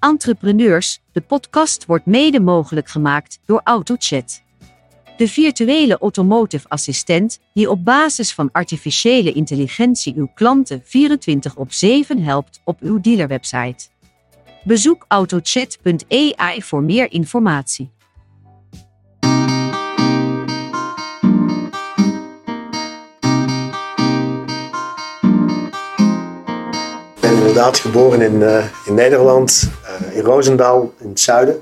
Entrepreneurs, de podcast wordt mede mogelijk gemaakt door AutoChat. De virtuele automotive assistent die op basis van artificiële intelligentie uw klanten 24 op 7 helpt op uw dealerwebsite. Bezoek autochat.ai voor meer informatie. Inderdaad geboren in, uh, in Nederland, uh, in Roosendaal, in het zuiden.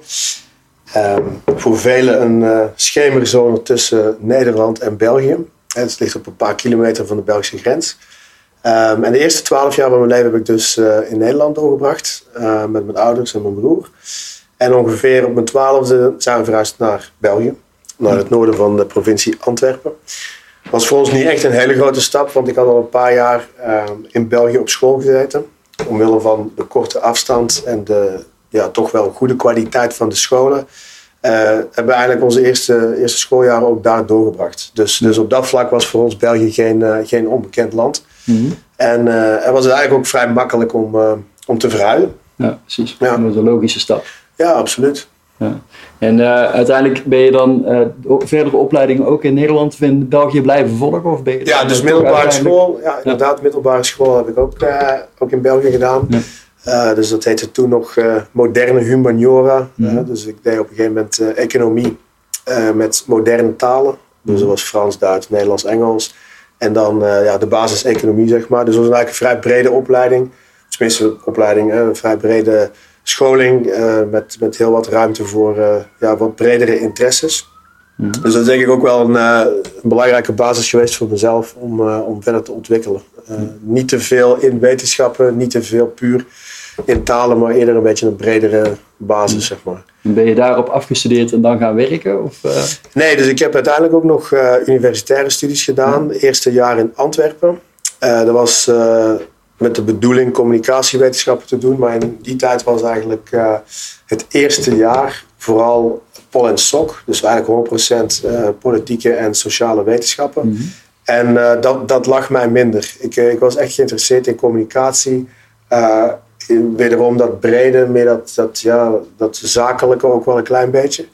Um, voor velen een uh, schemerzone tussen Nederland en België. Het ligt op een paar kilometer van de Belgische grens. Um, en de eerste twaalf jaar van mijn leven heb ik dus in Nederland doorgebracht. Met mijn ouders en mijn broer. En ongeveer op mijn twaalfde zijn we verhuisd naar België. Naar het noorden van de provincie Antwerpen. was voor ons niet echt een hele grote stap. Want ik had al een paar jaar uh, in België op school gezeten. Omwille van de korte afstand en de ja, toch wel goede kwaliteit van de scholen. Uh, hebben we eigenlijk onze eerste, eerste schooljaren ook daar doorgebracht. Dus, dus op dat vlak was voor ons België geen, uh, geen onbekend land. Mhm. En uh, het was eigenlijk ook vrij makkelijk om, om te verhuizen. Ja, precies. Ja. Dat een logische stap. Ja, absoluut. Ja. En uiteindelijk ben je dan verdere opleidingen ook in Nederland of in België blijven volgen? Of ben je ja, dus middelbare school. Ja, inderdaad, ja. middelbare school heb ik ook, ook in België gedaan. Ja. Dus dat heette toen nog moderne humaniora. Mm dus ik deed op een gegeven moment economie met moderne talen. Dus dat was Frans, Duits, Nederlands, Engels. En dan ja, de basis economie, zeg maar. Dus dat was eigenlijk een vrij brede opleiding. Tenminste, opleiding, een vrij brede scholing. met, met heel wat ruimte voor ja, wat bredere interesses. Mm -hmm. Dus dat is denk ik ook wel een, een, belangrijke basis geweest voor mezelf om, om verder te ontwikkelen. niet te veel in wetenschappen, niet te veel puur in talen, maar eerder een beetje een bredere basis, zeg maar. En ben je daarop afgestudeerd en dan gaan werken? Of, uh... Nee, dus ik heb uiteindelijk ook nog uh, universitaire studies gedaan. Ja. Eerste jaar in Antwerpen. Uh, dat was met de bedoeling communicatiewetenschappen te doen, maar in die tijd was eigenlijk het eerste jaar vooral pol en sok. Dus eigenlijk 100% politieke en sociale wetenschappen. Mhm. En dat, dat lag mij minder. Ik, ik was echt geïnteresseerd in communicatie wederom dat brede, meer dat, dat, ja, dat zakelijke ook wel een klein beetje.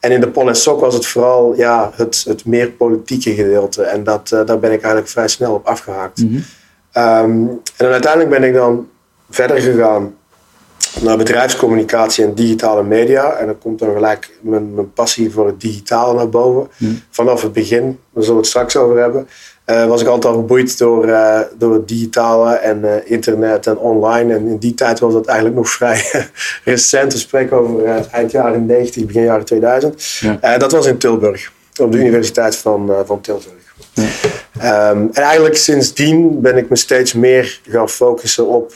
En in de Pol en Sok was het vooral ja, het, het meer politieke gedeelte. En dat, daar ben ik eigenlijk vrij snel op afgehaakt. Mhm. Um, en dan uiteindelijk ben ik dan verder gegaan naar bedrijfscommunicatie en digitale media. En dan komt dan gelijk mijn, mijn passie voor het digitale naar boven. Mhm. Vanaf het begin, daar zullen we het straks over hebben. Uh, was ik altijd al geboeid door, uh, door het digitale en uh, internet en online. En in die tijd was dat eigenlijk nog vrij recent. We spreken over eind jaren 90, begin jaren 2000. Ja. dat was in Tilburg, op de Universiteit van, van Tilburg. Um, en eigenlijk sindsdien ben ik me steeds meer gaan focussen op,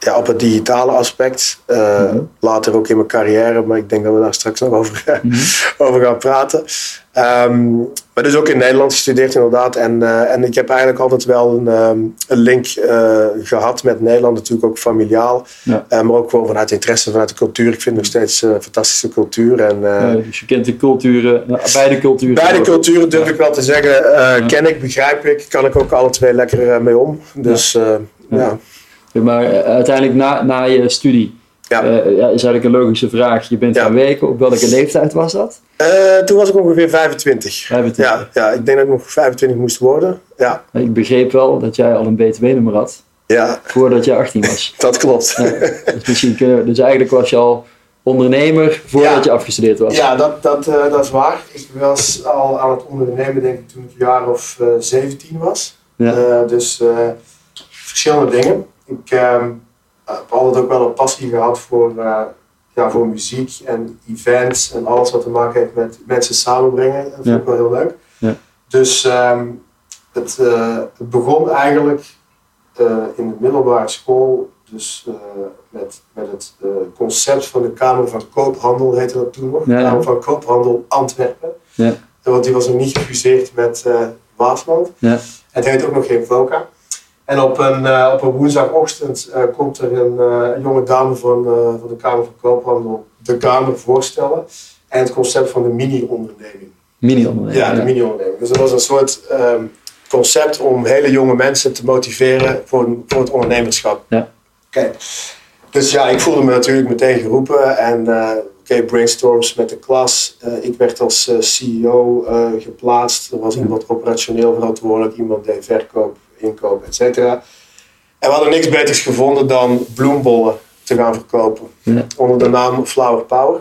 ja, op het digitale aspect. Mm -hmm. Later ook in mijn carrière, maar ik denk dat we daar straks nog over, mm -hmm. over gaan praten. Um, maar dus ook in Nederland gestudeerd inderdaad. En, uh, en ik heb eigenlijk altijd wel een, um, een link uh, gehad met Nederland. Natuurlijk ook familiaal. Ja. Uh, maar ook gewoon vanuit interesse, vanuit de cultuur. Ik vind nog steeds een fantastische cultuur. En, ja, dus je kent de culturen, nou, beide culturen. Beide culturen durf ik wel te zeggen. Ken ik, begrijp ik. Kan ik ook alle twee lekker mee om. Dus ja. Maar uiteindelijk na, na je studie. Ja. Uh, ja, is eigenlijk een logische vraag. Je bent Ja. gaan werken. Op welke leeftijd was dat? Uh, toen was ik ongeveer 25. 25. Ja, ja, ik denk dat ik nog 25 moest worden. Ja, Ik begreep wel dat jij al een btw-nummer had. ja Voordat je 18 was. dat klopt. Dus, misschien kunnen dus eigenlijk was je al ondernemer voordat je afgestudeerd was. Ja, dat, dat, uh, dat is waar. Ik was al aan het ondernemen denk ik toen ik een jaar of uh, 17 was. Ja. Dus verschillende dingen. Ik uh, heb altijd ook wel een passie gehad voor, uh, ja, voor muziek en events en alles wat te maken heeft met mensen samenbrengen. Dat vind Ja. ik wel heel leuk. Ja. Dus um, het, uh, het begon eigenlijk uh, in de middelbare school, dus met, met het concept van de Kamer van Koophandel, heette dat toen nog. Ja, ja. Kamer van Koophandel Antwerpen. Ja. Want die was nog niet gefuseerd met Waasland. Ja. Het heet ook nog geen VOCA. En op een, uh, op een woensdagochtend uh, komt er een, uh, een jonge dame van, van de Kamer van Koophandel de Kamer voorstellen. En het concept van de mini-onderneming. Mini-onderneming. Ja, de mini-onderneming. Dus dat was een soort um, concept om hele jonge mensen te motiveren voor, voor het ondernemerschap. Ja. Oké. Dus ja, ik voelde me natuurlijk meteen geroepen en uh, oké, brainstorms met de klas. Uh, ik werd als uh, CEO geplaatst. Er was iemand operationeel verantwoordelijk, iemand deed verkoop, inkoop, et cetera. En we hadden niks beters gevonden dan bloembollen te gaan verkopen. Ja. Onder de naam Flower Power.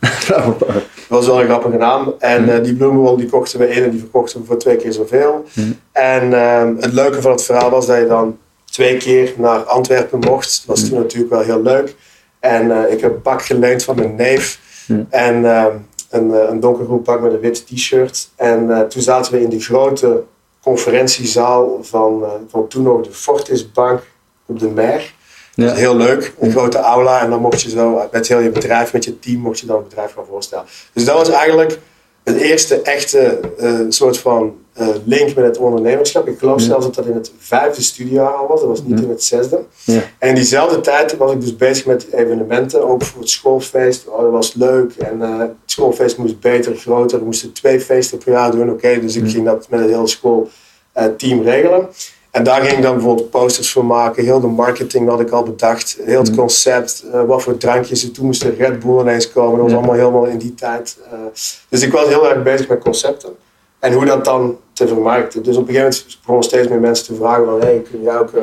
Flower Power. Dat was wel een grappige naam. En ja. die bloembollen die kochten we in en die verkochten we voor twee keer zoveel. En ehm, het leuke van het verhaal was dat je dan twee keer naar Antwerpen mocht. Dat was toen natuurlijk wel heel leuk. En uh, ik heb een pak geleend van mijn neef. En uh, een, een donkergroen pak met een wit t-shirt. En toen zaten we in die grote conferentiezaal van, van toen nog de Fortis Bank op de Mer. Ja. heel leuk, een grote aula. En dan mocht je zo met heel je bedrijf, met je team, mocht je dan het bedrijf gaan voorstellen. Dus dat was eigenlijk het eerste echte soort van uh, link met het ondernemerschap. Ik geloof zelfs dat dat in het vijfde studiejaar al was, dat was niet in het zesde. Ja. En in diezelfde tijd was ik dus bezig met evenementen, ook voor het schoolfeest. Oh, dat was leuk en uh, het schoolfeest moest beter, groter. We moesten twee feesten per jaar doen. Oké, dus ik ging dat met het hele schoolteam regelen. En daar ging ik dan bijvoorbeeld posters voor maken. Heel de marketing had ik al bedacht. Heel het concept. Uh, wat voor drankjes. Toen moest de Red Bull ineens komen. Dat was allemaal helemaal in die tijd. Uh, dus ik was heel erg bezig met concepten. En hoe dat dan te vermarkten. Dus op een gegeven moment begonnen steeds meer mensen te vragen van... Hey, kun jij ook uh,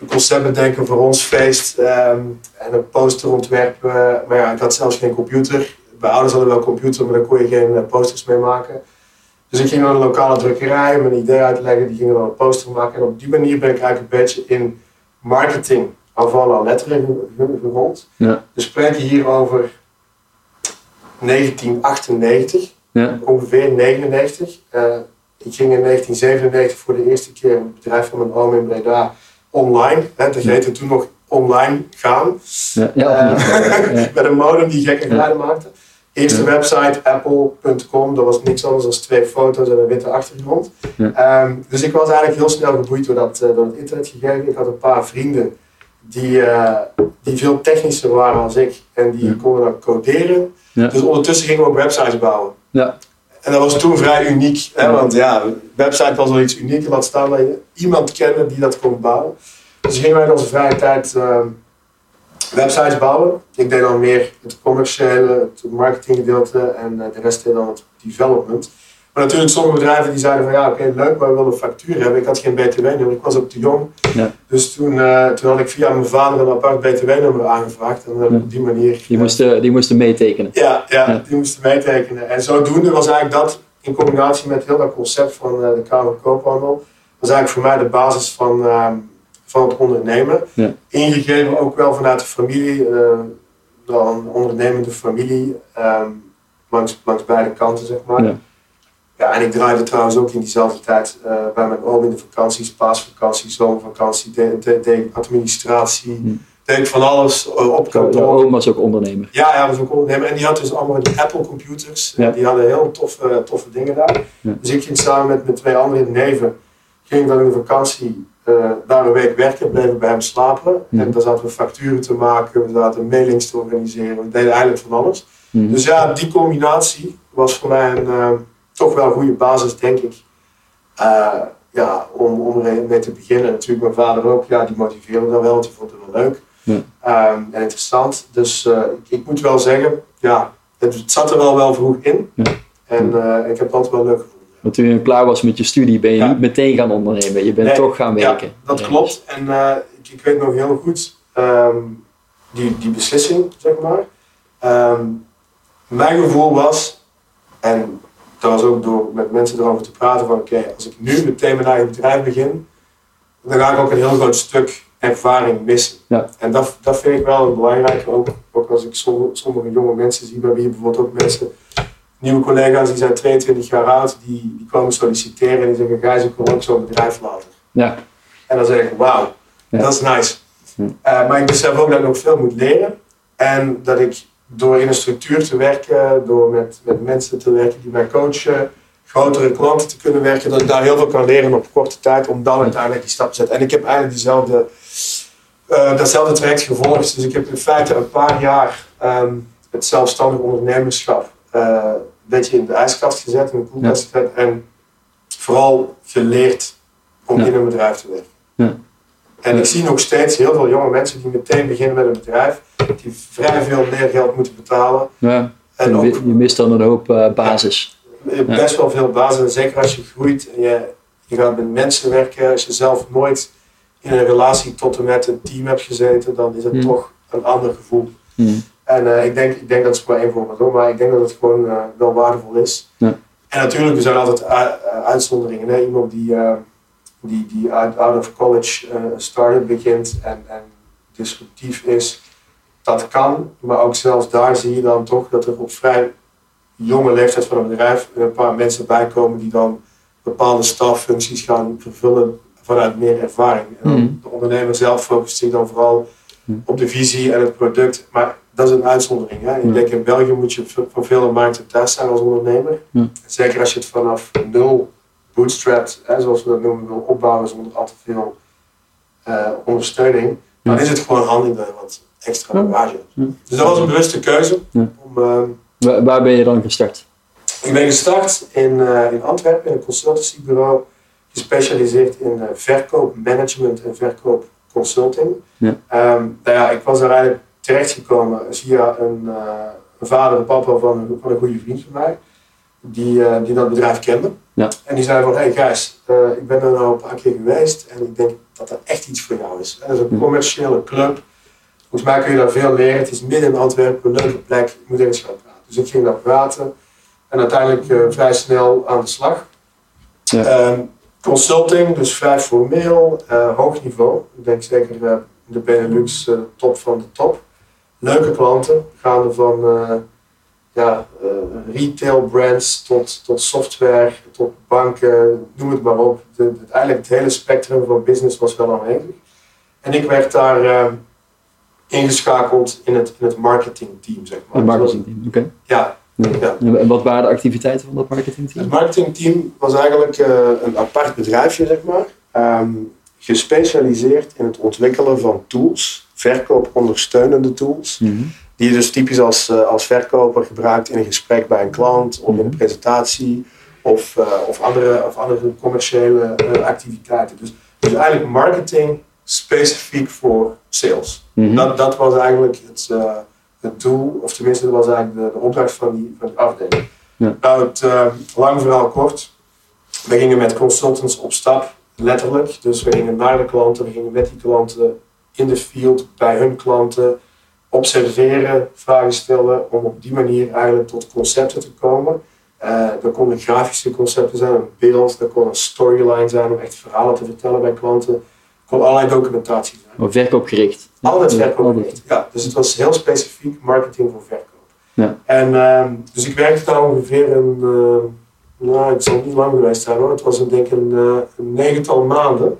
een concept bedenken voor ons feest? Um, en een poster ontwerpen. Maar ja, ik had zelfs geen computer. Bij ouders hadden wel een computer, maar daar kon je geen posters mee maken. Dus ik ging naar een lokale drukkerij om een idee uitleggen. Die gingen dan een poster maken. En op die manier ben ik eigenlijk een beetje in marketing avant la lettre gerold. Ja. We spreken hier over 1998, ja. ongeveer 99. Uh, ik ging in 1997 voor de eerste keer het bedrijf van mijn oom in Breda online. Hè, dat heette toen nog online gaan. Ja, ja, uh, met een modem die gekke geluiden maakte. Eerste website, apple.com, dat was niks anders dan twee foto's en een witte achtergrond. Um, dus ik was eigenlijk heel snel geboeid door, dat, uh, door het internet gegeven. Ik had een paar vrienden die, uh, die veel technischer waren als ik en die konden dan coderen. Dus ondertussen gingen we ook websites bouwen. Ja. En dat was toen vrij uniek, hè, want ja, website was wel iets unieks, laat staan dat je iemand kende die dat kon bouwen. Dus gingen wij in onze vrije tijd uh, websites bouwen. Ik deed dan meer het commerciële, het marketinggedeelte en uh, de rest deed dan het development. Maar natuurlijk, sommige bedrijven die zeiden van ja, oké, okay, leuk, maar we willen een factuur hebben. Ik had geen BTW-nummer, ik was ook te jong. Ja. Dus toen, uh, toen had ik via mijn vader een apart BTW-nummer aangevraagd. En uh, op die manier. Die moesten, die moesten meetekenen. Ja, ja, ja, die moesten meetekenen. En zodoende was eigenlijk dat, in combinatie met heel dat concept van uh, de Kamer Koophandel, was eigenlijk voor mij de basis van, ehm, van het ondernemen. Ingegeven ook wel vanuit de familie, dan een ondernemende familie, um, langs, langs beide kanten zeg maar. Ja. En ik draaide trouwens ook in diezelfde tijd uh, bij mijn oom in de vakanties, paasvakantie, zomervakantie, deed de, administratie, hm. deed van alles uh, op kantoor. De oom was ook ondernemer. Ja, ja, was ook ondernemer. En die had dus allemaal die Apple computers. Ja. Die hadden heel toffe, toffe dingen daar. Ja. Dus ik ging samen met, met twee andere neven, ging dan in de vakantie uh, daar een week werken, bleven bij hem slapen. En dan zaten we facturen te maken, we zaten mailings te organiseren, we deden eigenlijk van alles. Dus ja, die combinatie was voor mij een toch wel een goede basis, denk ik. Uh, ja, om, om mee te beginnen. Natuurlijk, mijn vader ook, ja, die motiveerde dat wel, die vond het wel leuk ja. um, en interessant. Dus uh, ik, ik, moet wel zeggen, ja, het, het, zat er wel wel vroeg in. Ja. En uh, ik heb het altijd wel leuk gevonden. Want toen je klaar was met je studie, ben je niet meteen gaan ondernemen. Je bent nee, toch gaan werken. Ja, dat klopt. En ik, ik, weet nog heel goed um, die, die beslissing, zeg maar. Um, mijn gevoel was, en was ook door met mensen erover te praten van oké, als ik nu meteen mijn eigen bedrijf begin, dan ga ik ook een heel groot stuk ervaring missen. Ja. En dat, dat vind ik wel een belangrijke, ook, ook als ik sommige, sommige jonge mensen zie, bij wie bijvoorbeeld ook mensen, nieuwe collega's die zijn 22 jaar oud, die, die komen solliciteren en die zeggen, Gijs, ik wil ook zo'n bedrijf laten. Ja. En dan zeg ik, wauw, dat is nice. Uh, maar ik besef ook dat ik nog veel moet leren en dat ik door in een structuur te werken, door met, met mensen te werken die mij coachen, grotere klanten te kunnen werken, dat ik daar heel veel kan leren op korte tijd om dan uiteindelijk die stap te zetten. En ik heb eigenlijk diezelfde, uh, datzelfde traject gevolgd. Dus ik heb in feite een paar jaar um, het zelfstandig ondernemerschap uh, een beetje in de ijskast gezet, in de koelkast gezet en vooral geleerd om in een bedrijf te werken. Ja. En ik zie nog steeds heel veel jonge mensen die meteen beginnen met een bedrijf, die vrij veel meer geld moeten betalen. Ja. En je, ook je mist dan een hoop eh, basis. best wel veel basis. En zeker als je groeit en je, je gaat met mensen werken, als je zelf nooit in een relatie tot en met een team hebt gezeten, dan is het Hmm. toch een ander gevoel. Hmm. En eh, ik, denk, ik denk dat is maar één voorbeeld hoor, maar ik denk dat het gewoon eh, wel waardevol is. Ja. En natuurlijk, er zijn altijd eh, uitzonderingen. Hè? Iemand die, eh, die, die uit out of college een start-up begint en, en disruptief is, dat kan. Maar ook zelfs daar zie je dan toch dat er op vrij jonge leeftijd van een bedrijf een paar mensen bijkomen die dan bepaalde staffuncties gaan vervullen vanuit meer ervaring. En Hmm. De ondernemer zelf focust zich dan vooral Hmm. op de visie en het product. Maar dat is een uitzondering. Hè? Ik Ja. denk in België moet je v- van vele markten thuis zijn als ondernemer. Zeker als je het vanaf nul bootstrapped, hè, zoals we dat noemen, wil opbouwen zonder al te veel eh, ondersteuning. Dan is het gewoon handig dat je wat extra bagage hebt. Dus dat was een bewuste keuze. Om, ehm, Waar, waar ben je dan gestart? ik ben gestart in, eh, in Antwerpen in een consultancybureau, gespecialiseerd in eh, verkoopmanagement en verkoopconsulting. Ja. Ehm, nou ja, ik was daar eigenlijk terechtgekomen via een, een vader en papa van van een goede vriend van mij, die, eh, die dat bedrijf kende. Ja. En die zei van, hé hey Gijs, eh, ik ben er nou een paar keer geweest en ik denk dat dat echt iets voor jou is. Dat is een commerciële club. Volgens mij kun je daar veel leren. Het is midden in Antwerpen, een leuke plek. Je moet eens gaan praten. Dus ik ging daar praten. En uiteindelijk eh, vrij snel aan de slag. Ja. Ehm, consulting, dus vrij formeel, hoog niveau. Ik denk zeker de Benelux top van de top. Leuke klanten, gaande van ja, eh, retail brands tot, tot software, tot banken, noem het maar op. De, de- eigenlijk het hele spectrum van business was wel aanwezig. En ik werd daar eh, ingeschakeld in het, in het marketingteam, zeg maar. Een marketingteam. Oké. Ja, Ja. Ja. En wat waren de activiteiten van dat marketingteam? Het marketingteam was eigenlijk eh, een apart bedrijfje, zeg maar. Ehm, gespecialiseerd in het ontwikkelen van tools, verkoopondersteunende tools. Mhm. Die je dus typisch als, eh, als verkoper gebruikt in een gesprek bij een klant of in een Mhm. presentatie of, eh, of, andere, of andere commerciële eh, activiteiten. Dus, dus eigenlijk marketing specifiek voor sales. Mhm. Dat, dat was eigenlijk het, het doel, of tenminste dat was eigenlijk de, de opdracht van die, van die afdeling. Ja. Nou, het lang verhaal kort. We gingen met consultants op stap, letterlijk. Dus we gingen naar de klanten, we gingen met die klanten in de field, bij hun klanten, observeren, vragen stellen, om op die manier eigenlijk tot concepten te komen. Eh dat konden grafische concepten zijn, een beeld, dat kon een storyline zijn om echt verhalen te vertellen bij klanten. Het kon allerlei documentatie zijn. Oh, verkoopgericht. Altijd Ja, verkoop. altijd. Ja, dus het was heel specifiek marketing voor verkoop. Ja. En ehm, dus ik werkte daar ongeveer een, eh, nou het zal niet lang geweest zijn hoor, het was een, denk ik een, eh, een negental maanden.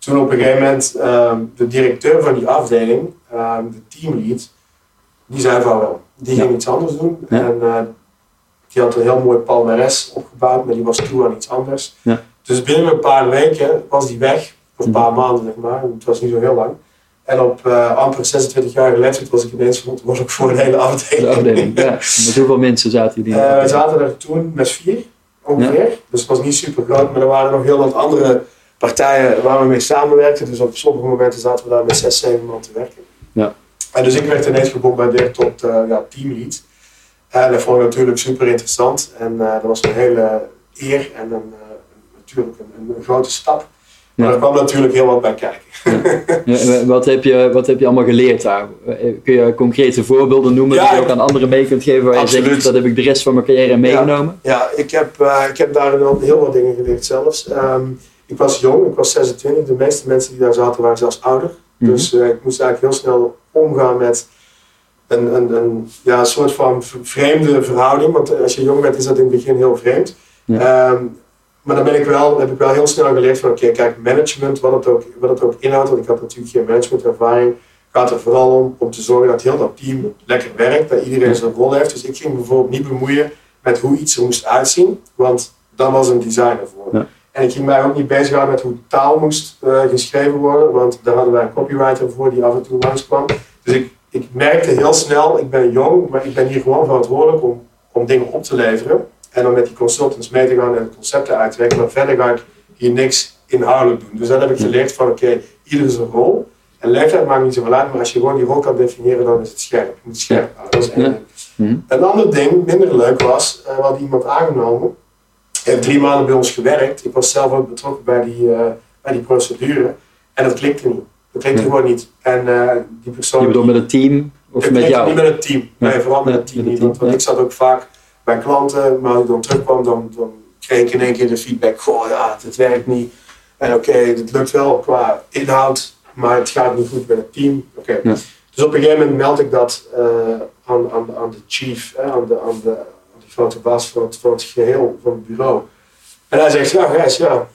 Toen op een gegeven moment ehm, de directeur van die afdeling, ehm, de teamlead, die zei van wel, die Ja. ging iets anders doen. Ja. En eh, die had een heel mooi palmares opgebouwd, maar die was toe aan iets anders. Ja. Dus binnen een paar weken was die weg, of een Mhm. paar maanden zeg maar, het was niet zo heel lang. En op eh, amper 26 jaar leeftijd was ik ineens verantwoordelijk voor een hele afdeling. De afdeling. Ja. Met hoeveel mensen zaten jullie? de Eh, we zaten er toen met vier ongeveer. Dus het was niet super groot, maar er waren nog heel wat andere partijen waar we mee samenwerkten. Dus op sommige momenten zaten we daar met zes, zeven man te werken. Ja. En dus ik werd ineens gebombardeerd tot eh ja, teamlead. En dat vond ik natuurlijk super interessant. En eh, dat was een hele eer en een, eh, natuurlijk een, een grote stap. Maar Ja. er kwam natuurlijk heel wat bij kijken. Ja, wat, heb je, wat heb je allemaal geleerd daar? Eh, Kun je concrete voorbeelden noemen die je ook aan anderen mee kunt geven waar je Absoluut. zegt dat heb ik de rest van mijn carrière meegenomen? Ja, ik heb, eh, ik heb daar heel wat dingen geleerd zelfs. Ehm, ik was jong, ik was 26. De meeste mensen die daar zaten waren zelfs ouder. Mhm. Dus eh, ik moest eigenlijk heel snel omgaan met een, een, een, ja, soort van vreemde verhouding. Want eh, als je jong bent is dat in het begin heel vreemd. Ehm, maar dan ben ik wel, heb ik wel heel snel geleerd van oké, kijk, management, wat het, ook, wat het ook inhoudt. Want ik had natuurlijk geen managementervaring. Gaat er vooral om, om te zorgen dat heel dat team lekker werkt. Dat iedereen zijn rol heeft. Dus ik ging bijvoorbeeld niet bemoeien met hoe iets er moest uitzien. Want dan was een designer voor. Ja. En ik ging mij ook niet bezighouden met hoe taal moest eh, geschreven worden. Want daar hadden wij een copywriter voor die af en toe langskwam. Dus ik, ik merkte heel snel, ik ben jong, maar ik ben hier gewoon verantwoordelijk om, om dingen op te leveren. En om met die consultants mee te gaan en concepten uit te werken. Maar verder ga ik hier niks inhoudelijk doen. Dus dat heb ik geleerd van oké, ieder is een rol. En leeftijd maakt niet zoveel uit, maar als je gewoon die rol kan definiëren, dan is het scherp. Je moet het scherp houden. Dat is één Ja. ding. Mhm. Een ander ding, minder leuk was, eh, we hadden iemand aangenomen. Heeft drie maanden bij ons gewerkt. Ik was zelf ook betrokken bij die, eh, bij die procedure. En dat klikte niet. Dat klikte gewoon niet. En eh, die persoon... Je bedoelt met het team of met jou? niet met het team. Nee, vooral met het team met het niet. team, Want, ja. ik zat ook vaak bij klanten, maar als ik dan terugkwam, dan, dan kreeg ik in één keer de feedback. Goh, ja, het werkt niet. En oké, het lukt wel qua inhoud, maar het gaat niet goed met het team. Oké. Ja. Dus op een gegeven moment meld ik dat eh, aan, aan, aan de chief, hè, aan, de, aan de grote baas van het, van het geheel van het bureau. En hij zegt, ja Gijs, ja,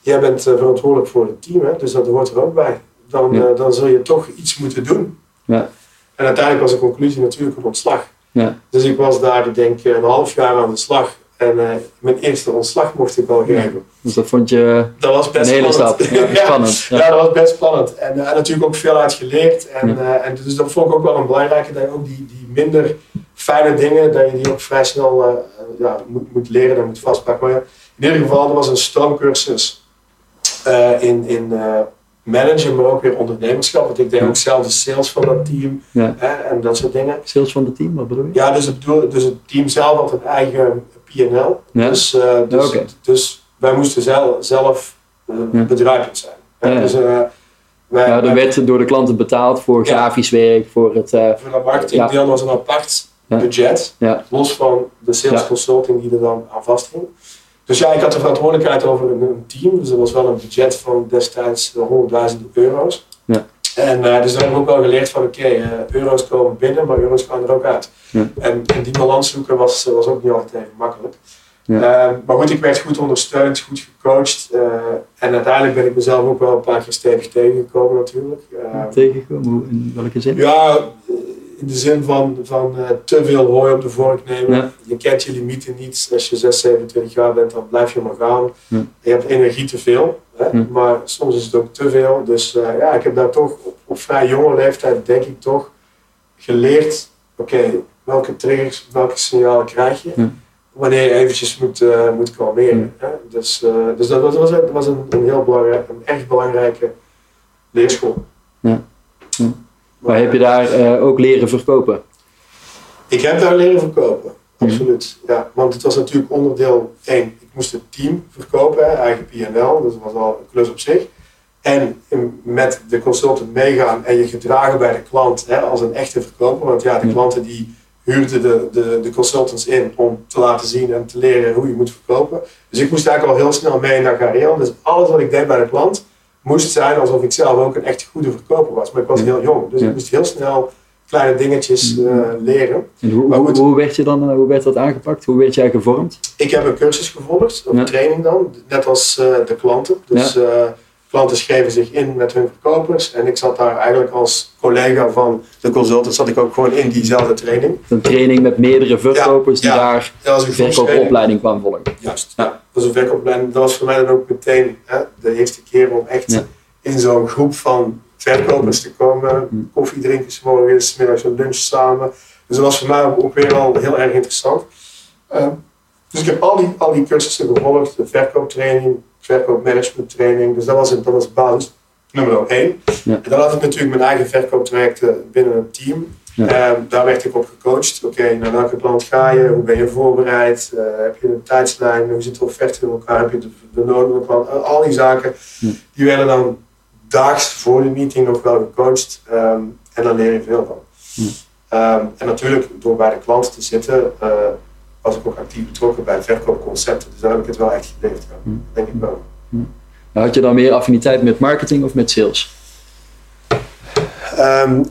jij bent eh, verantwoordelijk voor het team, hè, dus dat hoort er ook bij. Dan, Ja. eh, dan zul je toch iets moeten doen. Ja. En uiteindelijk was de conclusie natuurlijk een ontslag. Ja. Dus ik was daar, ik denk, een half jaar aan de slag. En eh, mijn eerste ontslag mocht ik wel geven. Dus dat vond je Dat was best een hele spannend. stap. Ja, spannend. Ja, Ja. dat was best spannend. En, eh, en natuurlijk ook veel uit geleerd. En, eh, en dus dat vond ik ook wel een belangrijke. Dat ook die, die minder fijne dingen, dat je die ook vrij snel eh, ja, moet, moet leren en moet vastpakken. Maar in ieder geval, er was een stroomcursus eh, in, in eh, managen, maar ook weer ondernemerschap. Want ik deed Ja. ook zelf de sales van dat team Ja. hè, en dat soort dingen. Sales van het team, wat bedoel je? Ja, dus het, bedoel- dus het team zelf had een eigen P&L. Ja. Dus, dus, dus wij moesten zelf, zelf bedrijvend zijn. Dus, wij, er werd door de klanten betaald voor grafisch werk, voor het... voor dat marketingdeel was een apart. Budget. Ja. Los van de sales consulting die er dan aan vasthing. Dus ja, ik had de verantwoordelijkheid over een, een team. Dus dat was wel een budget van destijds eh, 100.000 euro's. Ja. En uh, dus daar heb ik ook wel geleerd van oké, eh, euro's komen binnen, maar euro's gaan er ook uit. Ja. En, en die balans zoeken was, was ook niet altijd even makkelijk. Ja. Eh, maar goed, ik werd goed ondersteund, goed gecoacht. eh, en uiteindelijk ben ik mezelf ook wel een paar keer stevig tegengekomen natuurlijk. Eh, tegengekomen? In welke zin? ja, eh, in de zin van, van eh, te veel hooi op de vork nemen. Ja. Je kent je limieten niet. Als je 6, 27 jaar bent, dan blijf je maar gaan. Ja. Je hebt energie te veel, hè? Ja. maar soms is het ook te veel. Dus eh, ja, ik heb daar toch op, op vrij jonge leeftijd, denk ik toch, geleerd: oké, welke triggers, welke signalen krijg je? Wanneer je eventjes moet, eh, moet kalmeren. Hè? Dus, dus dat was, was, dat was een, een heel belangrijk, een echt belangrijke leerschool. Ja. Maar heb je daar eh, ook leren verkopen? Ik heb daar leren verkopen, Mhm. absoluut. Ja, want het was natuurlijk onderdeel één. Ik moest het team verkopen, eigen P&L, dus dat was al een klus op zich. En met de consultant meegaan en je gedragen bij de klant hè, als een echte verkoper. Want ja, de Ja. klanten die huurden de, de, de consultants in om te laten zien en te leren hoe je moet verkopen. Dus ik moest eigenlijk al heel snel mee in dat gareel. Dus alles wat ik deed bij de klant moest zijn alsof ik zelf ook een echt goede verkoper was. Maar ik was Ja. heel jong, dus Ja. ik moest heel snel kleine dingetjes eh, leren. En hoe, hoe, goed. hoe werd je dan, eh, hoe werd dat aangepakt? Hoe werd jij gevormd? Ik heb een cursus gevolgd, een Ja. training dan, net als eh, de klanten. Dus klanten schreven zich in met hun verkopers en ik zat daar eigenlijk als collega van de consultant, zat ik ook gewoon in diezelfde training. Een training met meerdere verkopers die ja. daar een verkoopopleiding kwam volgen. Juist, ja. Dat was een verkoopopleiding. Dat was voor mij dan ook meteen hè, de eerste keer om echt in zo'n groep van verkopers te komen. Mm. Koffie drinken, 's morgens, 's middags een lunch samen. Dus dat was voor mij ook weer al heel erg interessant. Eh, dus ik heb al die, al die cursussen gevolgd. De verkooptraining, verkoopmanagementtraining. Dus dat was, dat was basis nummer één. Ja. En dan had ik natuurlijk mijn eigen verkooptrajecten binnen een team. Ja. Eh, daar werd ik op gecoacht. Oké, naar welke klant ga je? Hoe ben je voorbereid? Eh, heb je een tijdslijn? Hoe zit de offerte in elkaar? Heb je de, nodige klant? Eh, Al die zaken, Ja. die werden dan daags voor de meeting nog wel gecoacht. Ehm, en daar leer je veel van. Ehm, en natuurlijk, door bij de klant te zitten, eh, was ik ook actief betrokken bij verkoopconcepten. Dus daar heb ik het wel echt geleerd. Ja. Ja. Denk ik wel. Had je dan meer affiniteit met marketing of met sales? Ehm,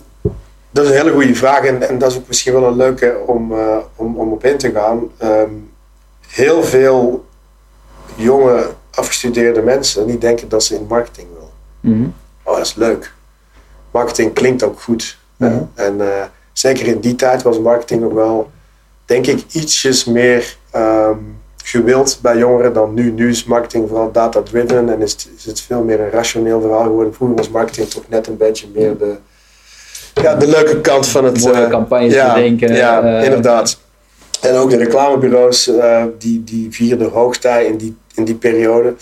dat is een hele goede vraag en, en dat is ook misschien wel een leuke om, eh, om, om op in te gaan. Ehm, heel veel jonge afgestudeerde mensen die denken dat ze in marketing willen. Mhm. Oh, dat is leuk. Marketing klinkt ook goed. Mhm. En eh, zeker in die tijd was marketing nog wel, denk ik, ietsjes meer ehm, gewild bij jongeren dan nu. Nu is marketing vooral data-driven en is het, is het veel meer een rationeel verhaal geworden. Vroeger was marketing toch net een beetje meer de, ja, de leuke kant van het... Mooie eh, campagnes ja, bedenken. Ja, eh, inderdaad. En ook de reclamebureaus, eh, die, die vierden hoogtij in die, in die periode.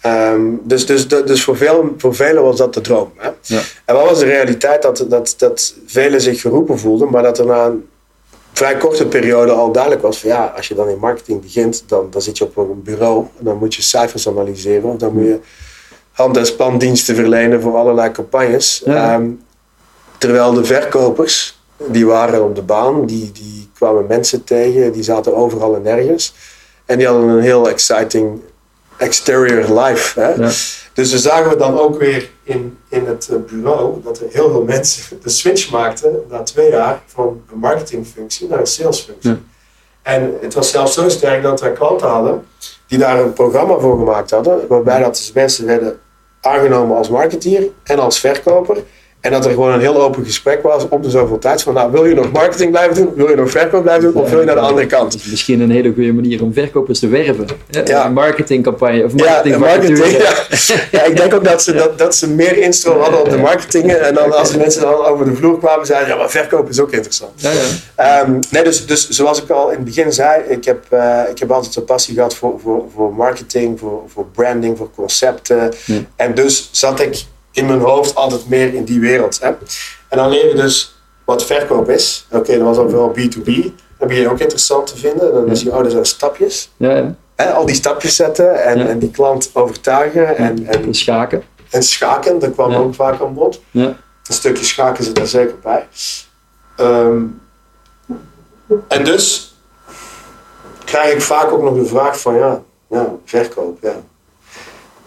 Ehm, dus dus, dus voor, veel, voor velen was dat de droom. Hè? Ja. En wat was de realiteit? Dat, dat, dat velen zich geroepen voelden, maar dat er na een vrij korte periode al duidelijk was van ja, als je dan in marketing begint, dan, dan zit je op een bureau en dan moet je cijfers analyseren of dan moet je hand- en spandiensten verlenen voor allerlei campagnes. Ja. Ehm, terwijl de verkopers, die waren op de baan, die, die kwamen mensen tegen, die zaten overal en nergens. En die hadden een heel exciting exterior life. Hè? Ja. Dus we zagen we dan ook weer in, in het eh, bureau dat er heel veel mensen de switch maakten na twee jaar van een marketingfunctie naar een salesfunctie. Ja. En het was zelfs zo sterk dat wij klanten hadden die daar een programma voor gemaakt hadden, waarbij dat dus mensen werden aangenomen als marketeer en als verkoper. En dat er gewoon een heel open gesprek was op de zoveel tijd. Van nou, wil je nog marketing blijven doen? Wil je nog verkoop blijven doen? Of wil je naar de andere kant? Misschien een hele goede manier om verkopers te werven. Ja. Een marketingcampagne of Ja, marketing, en marketing. Ja. ja, ik denk ook dat ze, dat, dat ze meer instroom hadden op de marketing. En dan als de mensen dan over de vloer kwamen, zeiden ja, maar verkoop is ook interessant. Ja, ja. Ehm, nee, dus, dus zoals ik al in het begin zei, ik heb, eh, ik heb altijd een passie gehad voor, voor, voor marketing, voor, voor branding, voor concepten. Ja. En dus zat ik in mijn hoofd altijd meer in die wereld. Hè? En dan leer je dus wat verkoop is. Oké, dat was dan vooral B2B. Dat begin je ook interessant te vinden. Dan zie je, oh, zijn stapjes. ja, ja. Hè? Al die stapjes zetten en, en die klant overtuigen en, en, Schaken. en schaken. Dat kwam ook vaak aan bod. Ja. Een stukje schaken zit daar zeker bij. Ehm, en dus krijg ik vaak ook nog de vraag van ja, ja, verkoop. Ja.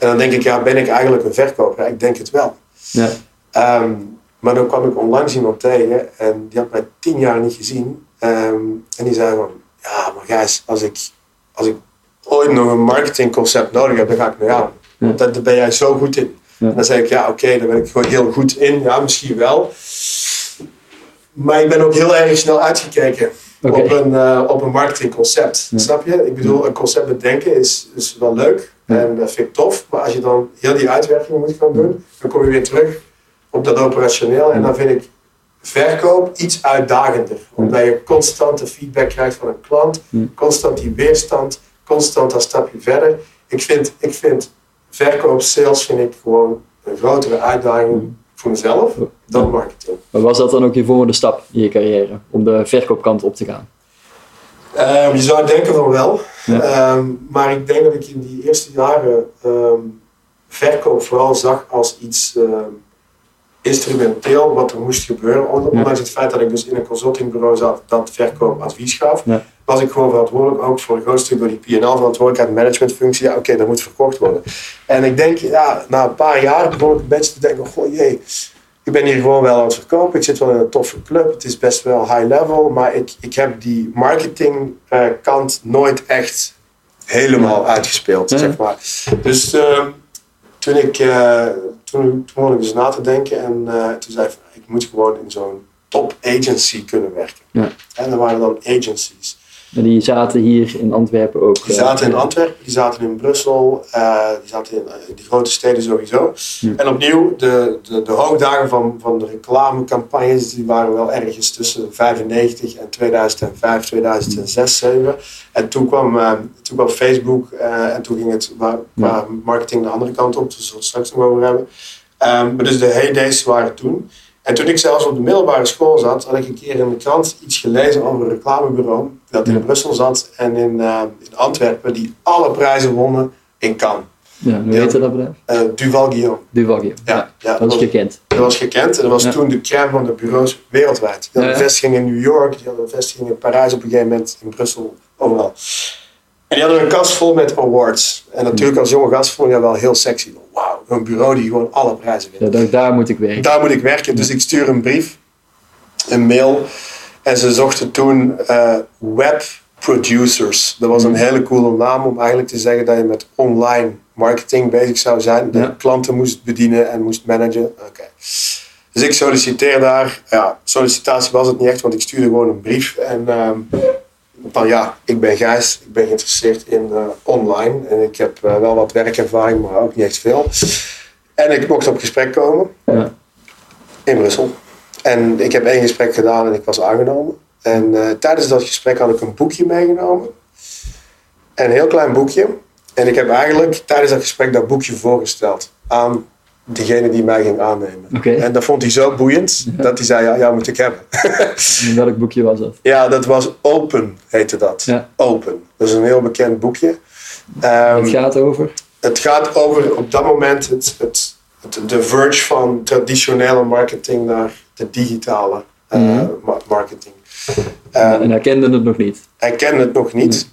En dan denk ik, ja, ben ik eigenlijk een verkoper? Ja, ik denk het wel. Ja. Ehm, maar dan kwam ik onlangs iemand tegen en die had mij tien jaar niet gezien. Ehm, en die zei van, ja, maar Gijs, als ik, als ik ooit nog een marketingconcept nodig heb, dan ga ik naar jou. Want daar ben jij zo goed in. Ja. Dan zeg ik, ja, oké, daar ben ik gewoon heel goed in. Ja, misschien wel. Maar ik ben ook heel erg snel uitgekeken Op, een, eh, op een marketingconcept. Ja. Snap je? Ik bedoel, een concept bedenken is, is wel leuk. Ja. En dat vind ik tof. Maar als je dan heel die uitwerking moet gaan doen, dan kom je weer terug op dat operationeel. En dan vind ik verkoop iets uitdagender. Omdat je constante feedback krijgt van een klant. Constant die weerstand. Constant dat stapje verder. Ik vind, ik vind verkoop, sales vind ik gewoon een grotere uitdaging voor mezelf dan marketing. Maar was dat dan ook je volgende stap in je carrière? Om de verkoopkant op te gaan? Ehm, je zou denken van wel. Ja. Ehm, maar ik denk dat ik in die eerste jaren ehm, verkoop vooral zag als iets instrumenteel wat er moest gebeuren. On- Ondanks het feit dat ik dus in een consultingbureau zat dat verkoop advies gaf, Ja. Was ik gewoon verantwoordelijk ook voor een groot stuk door die P&L verantwoordelijkheid, managementfunctie. Ja, oké, dat moet verkocht worden. En ik denk, ja, na een paar jaar begon ik een beetje te denken, goh jee, ik ben hier gewoon wel aan het verkopen. Ik zit wel in een toffe club. Het is best wel high level. Maar ik, ik heb die marketing eh, kant nooit echt helemaal uitgespeeld. Ja. Zeg maar. Dus ehm, toen, ik, eh, toen, toen begon ik dus na te denken. En eh, toen zei ik, ik moet gewoon in zo'n top agency kunnen werken. Ja. En er waren dan agencies. Die zaten hier in Antwerpen ook. Die eh, zaten in Antwerpen, die zaten in Brussel, eh, die zaten in, eh, die grote steden sowieso. Ja. En opnieuw, de, de, de hoogdagen van, van de reclamecampagnes, die waren wel ergens tussen 95 en 2005, 2006, 2007. En toen kwam, toen kwam Facebook en toen ging het qua marketing de andere kant op, dus we zullen het straks nog over hebben. Ehm, maar dus de heydays waren toen. En toen ik zelfs op de middelbare school zat, had ik een keer in de krant iets gelezen over een reclamebureau dat in Ja. Brussel zat en in, eh, in Antwerpen, die alle prijzen wonnen in Cannes. Ja, hoe Ja. heette dat bedrijf? Eh, Duval Guillaume. Duvagio. Ja, ja, dat is gekend. dat was gekend en dat was toen de crème van de bureaus wereldwijd. Die hadden Ja, een ja. vestiging in New York, die hadden een vestiging in Parijs op een gegeven moment, in Brussel, overal. En die hadden een kast vol met awards. En natuurlijk als jonge gast vond je dat wel heel sexy. Wauw, een bureau die gewoon alle prijzen wint. Ja, daar, moet ik werken. Daar moet ik werken. Dus ik stuur een brief, een mail. En ze zochten toen eh, web producers. Dat was een hele coole naam om eigenlijk te zeggen dat je met online marketing bezig zou zijn. Dat je klanten moest bedienen en moest managen. Oké. Dus ik solliciteer daar. Ja, sollicitatie was het niet echt, want ik stuurde gewoon een brief. En ehm, van ja, ik ben Gijs, ik ben geïnteresseerd in eh, online. En ik heb eh, wel wat werkervaring, maar ook niet echt veel. En ik mocht op gesprek komen Ja. in Brussel. En ik heb één gesprek gedaan en ik was aangenomen. En eh, tijdens dat gesprek had ik een boekje meegenomen. Een heel klein boekje. en ik heb eigenlijk tijdens dat gesprek dat boekje voorgesteld aan degene die mij ging aannemen. En dat vond hij zo boeiend dat hij zei, ja, jou moet ik hebben. Welk boekje was dat? ja, dat was Open, heette dat. Ja. Open. Dat is een heel bekend boekje. Ehm, Het gaat over? het gaat over op dat moment het, het, het, de verge van traditionele marketing naar de digitale eh, Mhm. ma- marketing. Ehm, en hij kende het nog niet. hij kende het nog niet.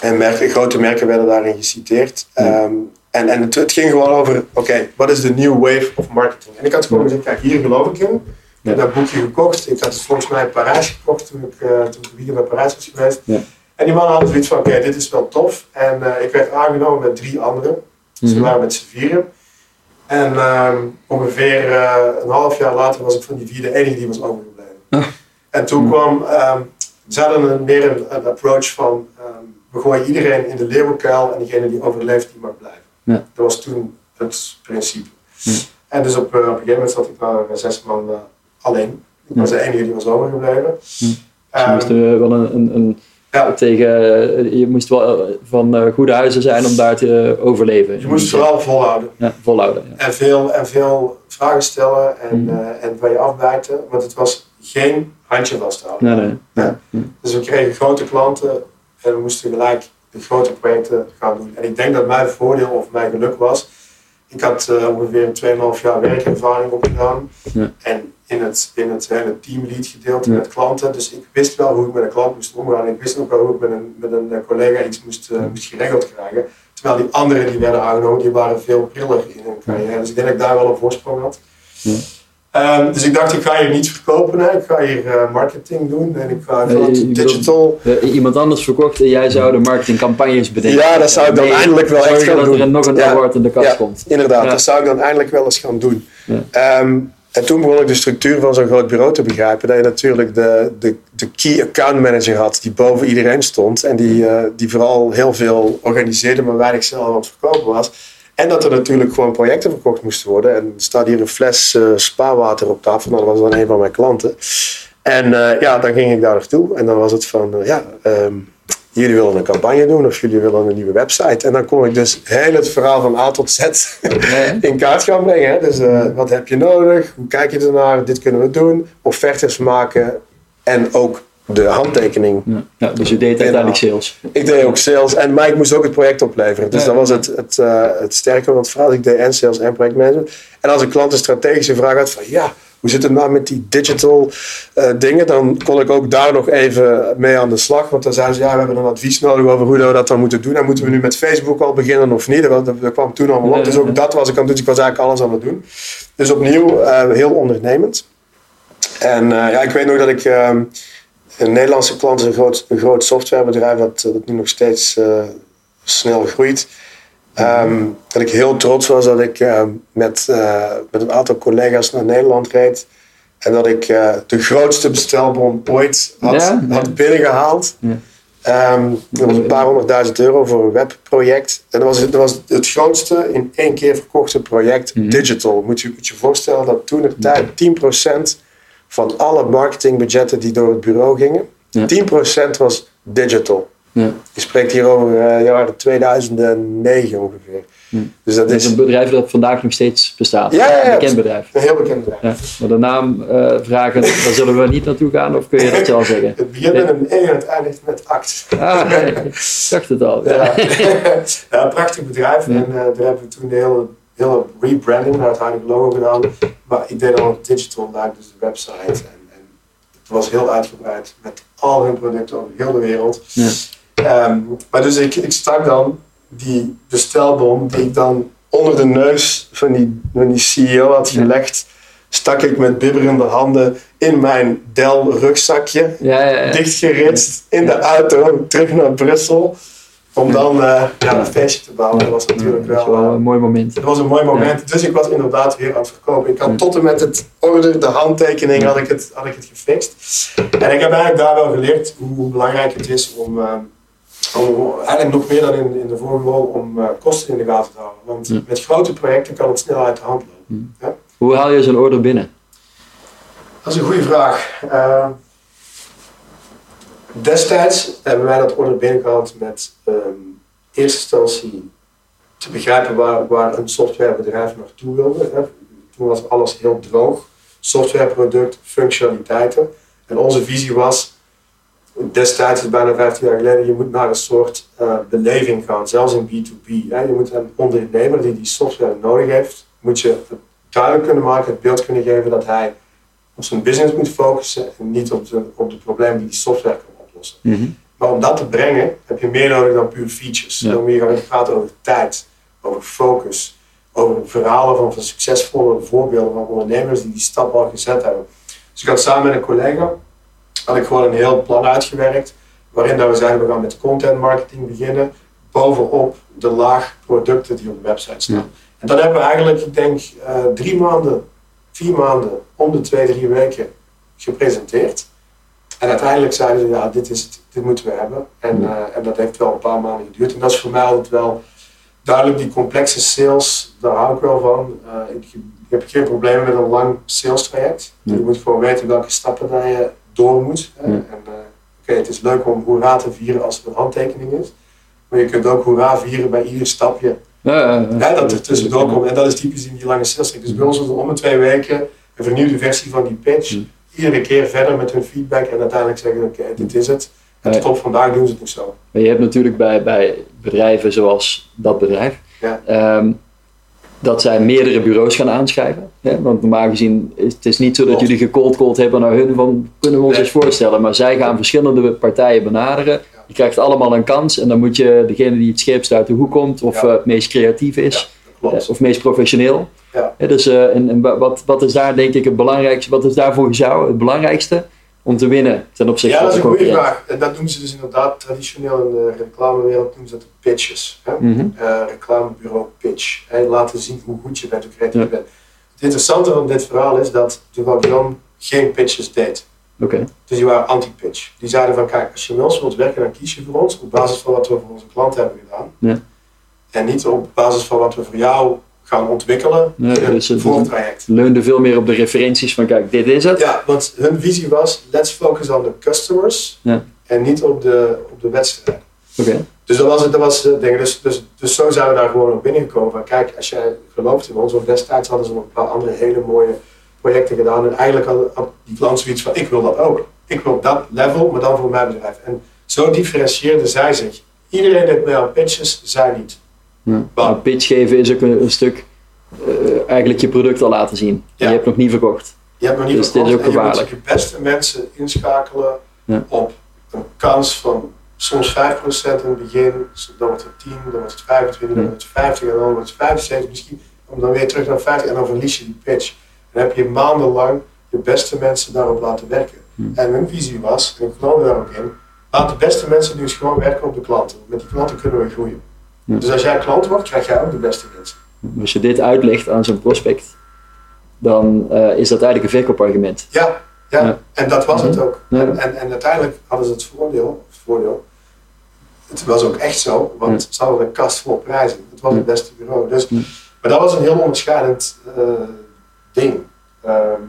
En merken, grote merken werden daarin geciteerd. Ehm, en en het, het ging gewoon over, oké, wat is de new wave of marketing? En ik had gewoon gezegd, kijk, hier geloof ik in. Ik heb dat boekje gekocht. Ik had het volgens mij in Parijs gekocht toen ik, eh toen ik een weekend naar Parijs was geweest. Ja. En die mannen hadden zoiets van, oké, dit is wel tof. En eh, ik werd aangenomen met drie anderen. Dus we Mhm. waren met z'n vieren. En ehm, ongeveer eh, een half jaar later was ik van die vier de enige die was overgebleven. En toen Mhm. kwam, ehm, ze hadden een, meer een, een approach van, ehm, we gooien iedereen in de leeuwenkuil en degene die overleeft, die mag blijven. Ja. Dat was toen het principe. Ja. En dus op, eh, op een gegeven moment zat ik eh, zes maanden alleen. Ik was de enige die was overgebleven. Ja. Dus je Ehm, moest er wel een, een, een ja, tegen, eh, je moest wel eh, van eh, goede huizen zijn om daar te eh, overleven. je moest vooral volhouden. Ja, volhouden. Ja. En veel, en veel vragen stellen en, eh, en van je afbijten. Want het was geen handje vasthouden. Nee, nee. Ja. Dus we kregen grote klanten en we moesten gelijk grote projecten gaan doen. En ik denk dat mijn voordeel of mijn geluk was. Ik had eh, ongeveer een 2,5 jaar werkervaring opgedaan. Ja. En in het, in het hele teamlead gedeelte Ja. met klanten. Dus ik wist wel hoe ik met een klant moest omgaan. Ik wist ook wel hoe ik met een, met een eh, collega iets moest, eh, moest geregeld krijgen. Terwijl die anderen die werden aangenomen, die waren veel priller in hun carrière. Dus ik denk dat ik daar wel een voorsprong had. Ja. Ehm, dus ik dacht, ik ga hier niet verkopen. Hè. Ik ga hier eh, marketing doen en ik ga Nee, digital. Eh, iemand anders verkocht en jij zou de marketingcampagnes bedenken. Ja, dat zou ik dan Nee, eindelijk wel echt gaan dat doen. er nog een Ja. award in de kast Ja. komt. Inderdaad, Ja. dat zou ik dan eindelijk wel eens gaan doen. Ehm, en toen begon ik de structuur van zo'n groot bureau te begrijpen. Dat je natuurlijk de, de, de key account manager had die boven iedereen stond. En die, eh, die vooral heel veel organiseerde, maar weinig zelf aan het verkopen was. En dat er natuurlijk gewoon projecten verkocht moesten worden. En er staat hier een fles eh spaarwater op tafel. Nou, dat was dan een van mijn klanten. En eh, ja, dan ging ik daar naartoe. En dan was het van, eh, ja, ehm, jullie willen een campagne doen of jullie willen een nieuwe website. En dan kon ik dus heel het verhaal van A tot Z in kaart gaan brengen. Hè? Dus wat heb je nodig? Hoe kijk je ernaar? Dit kunnen we doen. Offertes maken. En ook de handtekening. Ja. Ja, dus je deed uiteindelijk sales. Ik deed ook sales. En, maar ik moest ook het project opleveren. Dus Ja. dat was het, het, eh, het sterke van het verhaal. Ik deed en sales en projectmanagement. En als een klant een strategische vraag had van... Ja, hoe zit het nou met die digital eh, dingen? Dan kon ik ook daar nog even mee aan de slag. Want dan zeiden ze, ja, we hebben een advies nodig over hoe we dat dan moeten doen. En moeten we nu met Facebook al beginnen of niet? Dat, dat kwam toen allemaal op. Dus ook dat was ik aan het doen. Dus ik was eigenlijk alles aan het doen. Dus opnieuw eh, heel ondernemend. En eh, ja, ik weet nog dat ik... een Nederlandse klant is een groot, een groot softwarebedrijf dat, dat nu nog steeds eh, snel groeit. Ehm, dat ik heel trots was dat ik eh, met, eh, met een aantal collega's naar Nederland reed. En dat ik eh, de grootste bestelbon ooit had, Ja, had binnengehaald. Ja. Ehm, dat was een paar honderdduizend euro voor een webproject. En dat was, dat was het grootste in één keer verkochte project Mhm. digital. Moet je moet je voorstellen dat toen de tijd 10% van alle marketingbudgetten die door het bureau gingen, Ja. 10% was digital. Ja. Je spreekt hier over uh, jaren 2009 ongeveer. Dus dat Dat is een bedrijf dat vandaag nog steeds bestaat. Ja, ja, ja. Een bekend bedrijf. een heel bekend bedrijf. Ja. Maar de naam eh, vragen, daar zullen we niet naartoe gaan of kun je dat zelf zeggen? Het begint met een E en het eindigt met act. Ah, ik dacht het al. Ja. Prachtig bedrijf. En eh, daar hebben we toen de hele, hele rebranding naar het huidige logo gedaan. Maar ik deed al digital daar, dus de website. En, en het was heel uitgebreid met al hun producten over heel de wereld. Ja. Ehm, maar dus ik, ik stak dan die bestelbom die ik dan onder de neus van die, van die CEO had gelegd. Stak ik met bibberende handen in mijn Dell rugzakje Ja, ja, ja. dichtgeritst in de auto terug naar Brussel. Om dan eh, ja, een feestje te bouwen. Dat was natuurlijk Dat wel. wel eh, een mooi moment. dat was een mooi moment. Dus ik was inderdaad weer aan het verkopen. Ik had Ja. tot en met het order, de handtekening, had ik het, had ik het gefixt. En ik heb eigenlijk daar wel geleerd hoe, belangrijk het is om, eh, om eigenlijk nog meer dan in, in de vorige rol, om eh, kosten in de gaten te houden. Want Ja. met grote projecten kan het snel uit de hand lopen. Hoe haal je zo'n order binnen? Dat is een goede vraag. Eh, destijds hebben wij dat order binnengehaald met ehm, eerste instantie te begrijpen waar, waar een softwarebedrijf naartoe wilde. Hè. Toen was alles heel droog. Softwareproduct, functionaliteiten. En onze visie was, destijds, is bijna 15 jaar geleden, je moet naar een soort uh, beleving gaan, zelfs in B2B. Hè. Je moet een ondernemer die die software nodig heeft, moet je duidelijk kunnen maken, het beeld kunnen geven dat hij op zijn business moet focussen en niet op de, op de problemen die die software kan oplossen. Mhm. Maar om dat te brengen heb je meer nodig dan puur features. Ja. Dan moet je gaan praten over tijd, over focus, over verhalen van, van succesvolle voorbeelden van ondernemers die die stap al gezet hebben. Dus ik had samen met een collega, had ik gewoon een heel plan uitgewerkt, waarin dat we zeiden we gaan met content marketing beginnen, bovenop de laag producten die op de website staan. Ja. En dat hebben we eigenlijk, ik denk, eh, drie maanden, vier maanden, om de twee, drie weken gepresenteerd. En uiteindelijk zeiden ze, ja, dit, is het, dit moeten we hebben. En, eh, en dat heeft wel een paar maanden geduurd. En dat is voor mij altijd wel duidelijk, die complexe sales, daar hou ik wel van. Eh, ik, ik heb geen problemen met een lang sales traject. Ja. Je moet gewoon weten welke stappen dat je door moet. Ja. En eh, oké, het is leuk om hoera te vieren als het een handtekening is. Maar je kunt ook hoera vieren bij ieder stapje Ja, dat er tussendoor komt. En dat is typisch in die lange sales cycle. Dus bij ons is om de twee weken een vernieuwde versie van die pitch. Iedere keer verder met hun feedback en uiteindelijk zeggen oké, dit is het. En tot vandaag doen ze het nog zo. Maar je hebt natuurlijk bij, bij bedrijven zoals dat bedrijf, Ja. ehm, dat zij meerdere bureaus gaan aanschrijven. Hè? Want normaal gezien is het is niet zo dat Klopt. jullie gecold called hebben naar hun van kunnen we ons Nee. eens voorstellen. Maar zij gaan verschillende partijen benaderen. Je krijgt allemaal een kans en dan moet je degene die het scherpst uit de hoek komt of Ja. eh, het meest creatief is. Klopt. Of meest professioneel. Ja. Dus, eh, en, en wa- wat, wat is daar denk ik het belangrijkste, wat is daar volgens jou het belangrijkste om te winnen ten opzichte Ja, dat van is de een goede vraag. En dat doen ze dus inderdaad traditioneel in de reclamewereld noemen ze dat pitches. Hè? Mhm. Eh, reclamebureau pitch. Hè? Laten zien hoe goed je bent, hoe creatief je bent. Het interessante van dit verhaal is dat Duval Jan geen pitches deed. Oké. Dus die waren anti-pitch. Die zeiden van kijk, als je met ons wilt werken, dan kies je voor ons op basis van wat we voor onze klanten hebben gedaan. Ja. En niet op basis van wat we voor jou gaan ontwikkelen Nee, in dus het voortraject. leunde veel meer op de referenties van kijk, dit is het. Ja, want hun visie was, let's focus on the customers Ja. en niet op de, op de wedstrijd. Oké. Dus dat was het, dat was het ding. Dus, dus, dus zo zijn we daar gewoon op binnengekomen. Van, kijk, als jij gelooft in ons, of destijds hadden ze nog een paar andere hele mooie projecten gedaan. En eigenlijk had, had die klant zoiets van, ik wil dat ook. Ik wil dat level, maar dan voor mijn bedrijf. En zo differentieerden zij zich. Iedereen deed mee aan pitches, zij niet. Ja. Maar pitch geven is ook een, een stuk eh, eigenlijk je product al laten zien. Ja. Je hebt nog niet verkocht. Je hebt nog niet Dus dit is verkocht ook en je moet gevaarlijk. je beste mensen inschakelen Ja. op een kans van soms 5% in het begin, dan wordt het 10, dan wordt het 25, dan wordt het 50 en dan wordt het 75 misschien. Om dan weer terug naar 50 en dan verlies je die pitch. Dan heb je maandenlang je beste mensen daarop laten werken. Hmm. En hun visie was, en ik geloof daar ook in, laat de beste mensen nu eens gewoon werken op de klanten. Met die klanten kunnen we groeien. Ja. Dus als jij klant wordt, krijg jij ook de beste mensen. Als je dit uitlegt aan zo'n prospect, dan eh, is dat eigenlijk een verkoopargument. Ja, ja. Ja. en dat was het ook. En, en, en uiteindelijk hadden ze het voordeel, het voordeel, het was ook echt zo, want ze hadden een kast vol prijzen. Het was het beste bureau. Dus. Maar dat was een heel onderscheidend eh, ding. Ehm,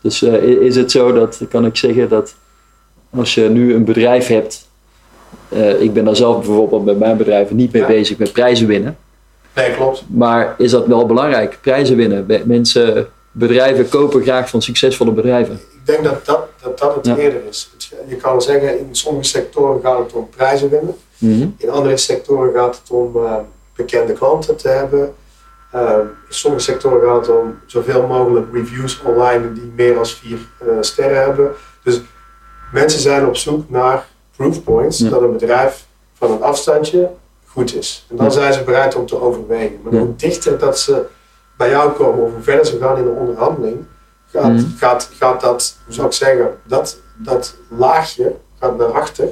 Dus eh, is het zo dat, kan ik zeggen, dat als je nu een bedrijf hebt, eh, ik ben daar zelf bijvoorbeeld met mijn bedrijf niet mee Ja. bezig met prijzen winnen, nee, klopt. maar is dat wel belangrijk, prijzen winnen? Mensen, bedrijven kopen graag van succesvolle bedrijven. Ik denk dat dat, dat, dat het Ja. eerder is. Je kan zeggen, in sommige sectoren gaat het om prijzen winnen. Mhm. In andere sectoren gaat het om eh, bekende klanten te hebben. Eh, in sommige sectoren gaat het om zoveel mogelijk reviews online die meer dan vier sterren hebben. Dus mensen zijn op zoek naar proof points Ja. dat een bedrijf van een afstandje goed is. En dan Ja. zijn ze bereid om te overwegen. Maar hoe dichter dat ze bij jou komen of hoe verder ze gaan in de onderhandeling, gaat, Mhm. gaat, gaat dat, hoe zou ik zeggen, dat, dat laagje gaat naar achter.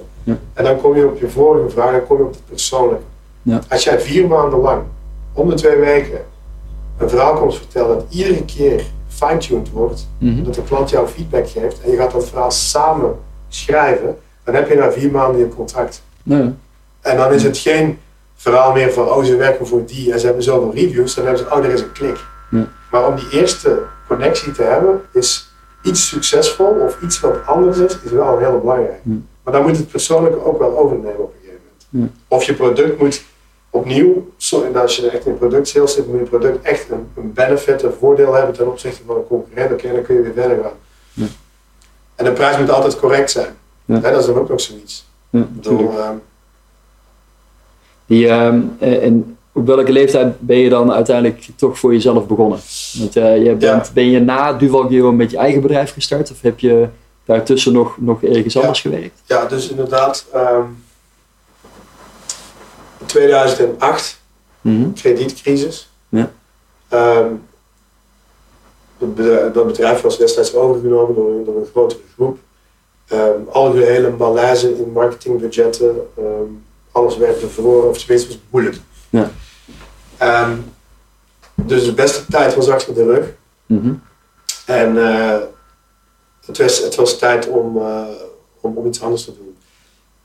En dan kom je op je vorige vraag, dan kom je op het persoonlijke. Ja. Als jij vier maanden lang, om de twee weken, een verhaal komt vertellen dat iedere keer fine-tuned wordt, Mhm. dat de klant jou feedback geeft en je gaat dat verhaal samen schrijven, dan heb je na vier maanden je contract. Ja. En dan is het geen verhaal meer van, oh ze werken voor die en ze hebben zoveel reviews, dan hebben ze, oh er is een klik. Maar om die eerste connectie te hebben, is iets succesvol of iets wat anders is, is wel heel belangrijk. Maar dan moet het persoonlijke ook wel overnemen op een gegeven moment. Of je product moet opnieuw, als je echt in productsales zit, moet je product echt een, een benefit, een voordeel hebben ten opzichte van een concurrent. Oké, dan kun je weer verder gaan. En de prijs moet altijd correct zijn. Ja. Dat is dan ook nog zoiets. Ja, ehm, Die, ehm, eh, en op welke leeftijd ben je dan uiteindelijk toch voor jezelf begonnen? Want eh, je bent, Ja. ben je na Duval Giro met je eigen bedrijf gestart? Of heb je daartussen nog, nog ergens Ja. anders gewerkt? Ja, dus inderdaad, in 2008, Mhm. kredietcrisis. Ja. Ehm, dat bedrijf, was destijds overgenomen door, door een grotere groep. Ehm algehele malaise in marketingbudgetten. ehm, alles werd verloren, of tenminste was moeilijk. Ja. Ehm, dus de beste tijd was achter de rug. Mhm. En eh, het, was, het was tijd om, eh, om, om iets anders te doen.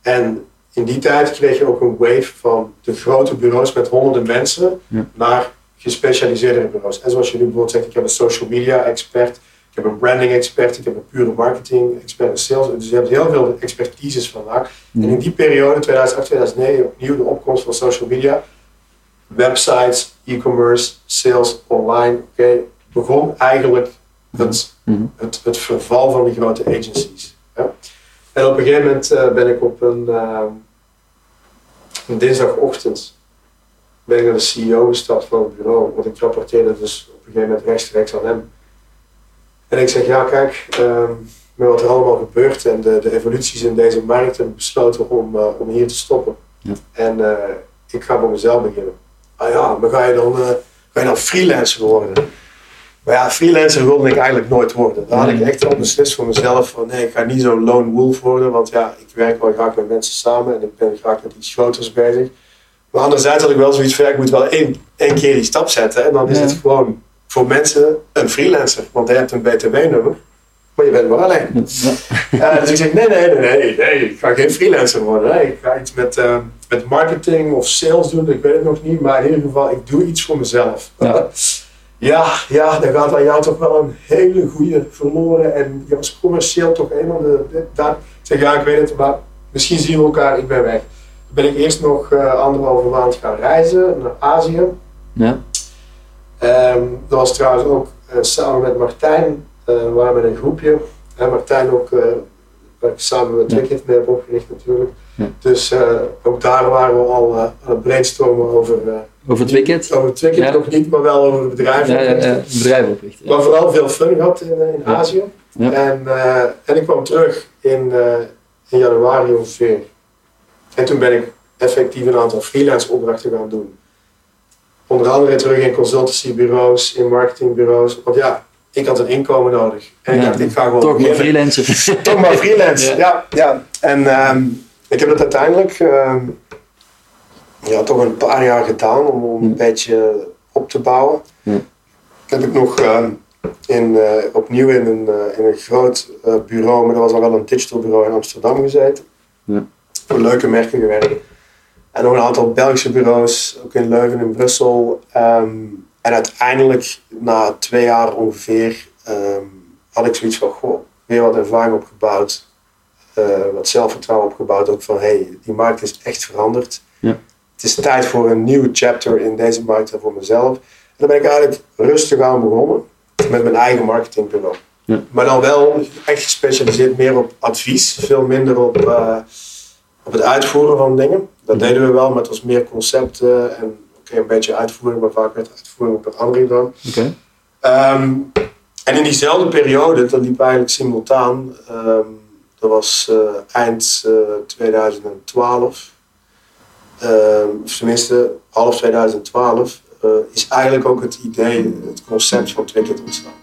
En in die tijd kreeg je ook een wave van de grote bureaus met honderden mensen Ja. naar gespecialiseerde bureaus. En zoals je nu bijvoorbeeld zegt, ik heb een social media expert, heb een branding expert, ik heb een pure marketing expert, een sales. Dus je hebt heel veel expertises vandaag. En in die periode, 2008, 2009, opnieuw de opkomst van social media, websites, e-commerce, sales, online, oké, begon eigenlijk het, Mhm. het, het verval van die grote agencies. Ja? En op een gegeven moment eh, ben ik op een, eh, een dinsdagochtend ben ik naar de CEO gestapt van het bureau, want ik rapporteerde dus op een gegeven moment rechtstreeks aan hem. En ik zeg, ja kijk, ehm, met wat er allemaal gebeurt en de, de evoluties in deze markt heb ik besloten om, eh, om hier te stoppen. Ja. En eh, ik ga voor mezelf beginnen. Ah ja, maar ga je dan, eh, ga je dan freelancer worden? Maar ja, freelancer wilde ik eigenlijk nooit worden. Daar had ik echt al beslist voor mezelf van nee, ik ga niet zo'n lone wolf worden, want ja, ik werk wel graag met mensen samen en ik ben graag met iets groters bezig. Maar anderzijds had ik wel zoiets van, ja, ik moet wel één, één keer die stap zetten en dan is Ja. het gewoon voor mensen een freelancer. Want je hebt een btw-nummer, maar je bent maar alleen. Ja. Dus ik zeg, nee, nee, nee, nee, nee, ik ga geen freelancer worden. Nee, ik ga iets met, eh, met marketing of sales doen, ik weet het nog niet. Maar in ieder geval, ik doe iets voor mezelf. Ja. ja, ja, dan gaat aan jou toch wel een hele goede verloren. En je was commercieel toch een van de... daar. Ik zeg, ja, ik weet het, maar misschien zien we elkaar, ik ben weg. Toen ben ik eerst nog eh, anderhalve maand gaan reizen naar Azië. Ja. Ehm, dat was trouwens ook eh, samen met Martijn, we waren met een groepje. En Martijn ook, eh, waar ik samen met. Wicked mee heb opgericht natuurlijk. Ja. Dus ook daar waren we al aan het brainstormen over, Over het over het Wicked Ja. nog niet, maar wel over het bedrijf. Ja, ja, ja, bedrijf oprichten. Maar vooral veel fun gehad in, in. Azië. En, en ik kwam terug in, in januari ongeveer. En toen ben ik effectief een aantal freelance opdrachten gaan doen. Onder andere terug in consultancybureaus, in marketingbureaus. Want ja, ik had een inkomen nodig. En ik Ja, dacht, ik ga gewoon Toch maar freelancer. Toch maar freelance. Ja. ja. Ja, En ehm, ik heb dat uiteindelijk ehm, ja, toch een paar jaar gedaan om, om een Hm. beetje op te bouwen. Hm. Heb ik nog ehm, in, eh, opnieuw in een, eh, in een groot eh, bureau, maar dat was al wel een digital bureau in Amsterdam gezeten. Ja. Voor leuke merken gewerkt. En nog een aantal Belgische bureaus, ook in Leuven en Brussel. Ehm, en uiteindelijk, na twee jaar ongeveer, ehm, had ik zoiets van, goh, weer wat ervaring opgebouwd. eh, wat zelfvertrouwen opgebouwd. Ook van, hé, hey, die markt is echt veranderd. Ja. Het is tijd voor een nieuw chapter in deze markt en voor mezelf. En daar ben ik eigenlijk rustig aan begonnen. Met mijn eigen marketingbureau. Ja. Maar dan wel echt gespecialiseerd meer op advies. Veel minder op, eh, op het uitvoeren van dingen. Dat deden we wel, maar het was meer concepten en oké, een beetje uitvoering, maar vaak werd uitvoering op een andere gedaan. Oké. Ehm, en in diezelfde periode, dat liep eigenlijk simultaan, ehm, dat was eh, eind eh, 2012, ehm, of tenminste half 2012, eh, is eigenlijk ook het idee, het concept van Twicket ontstaan.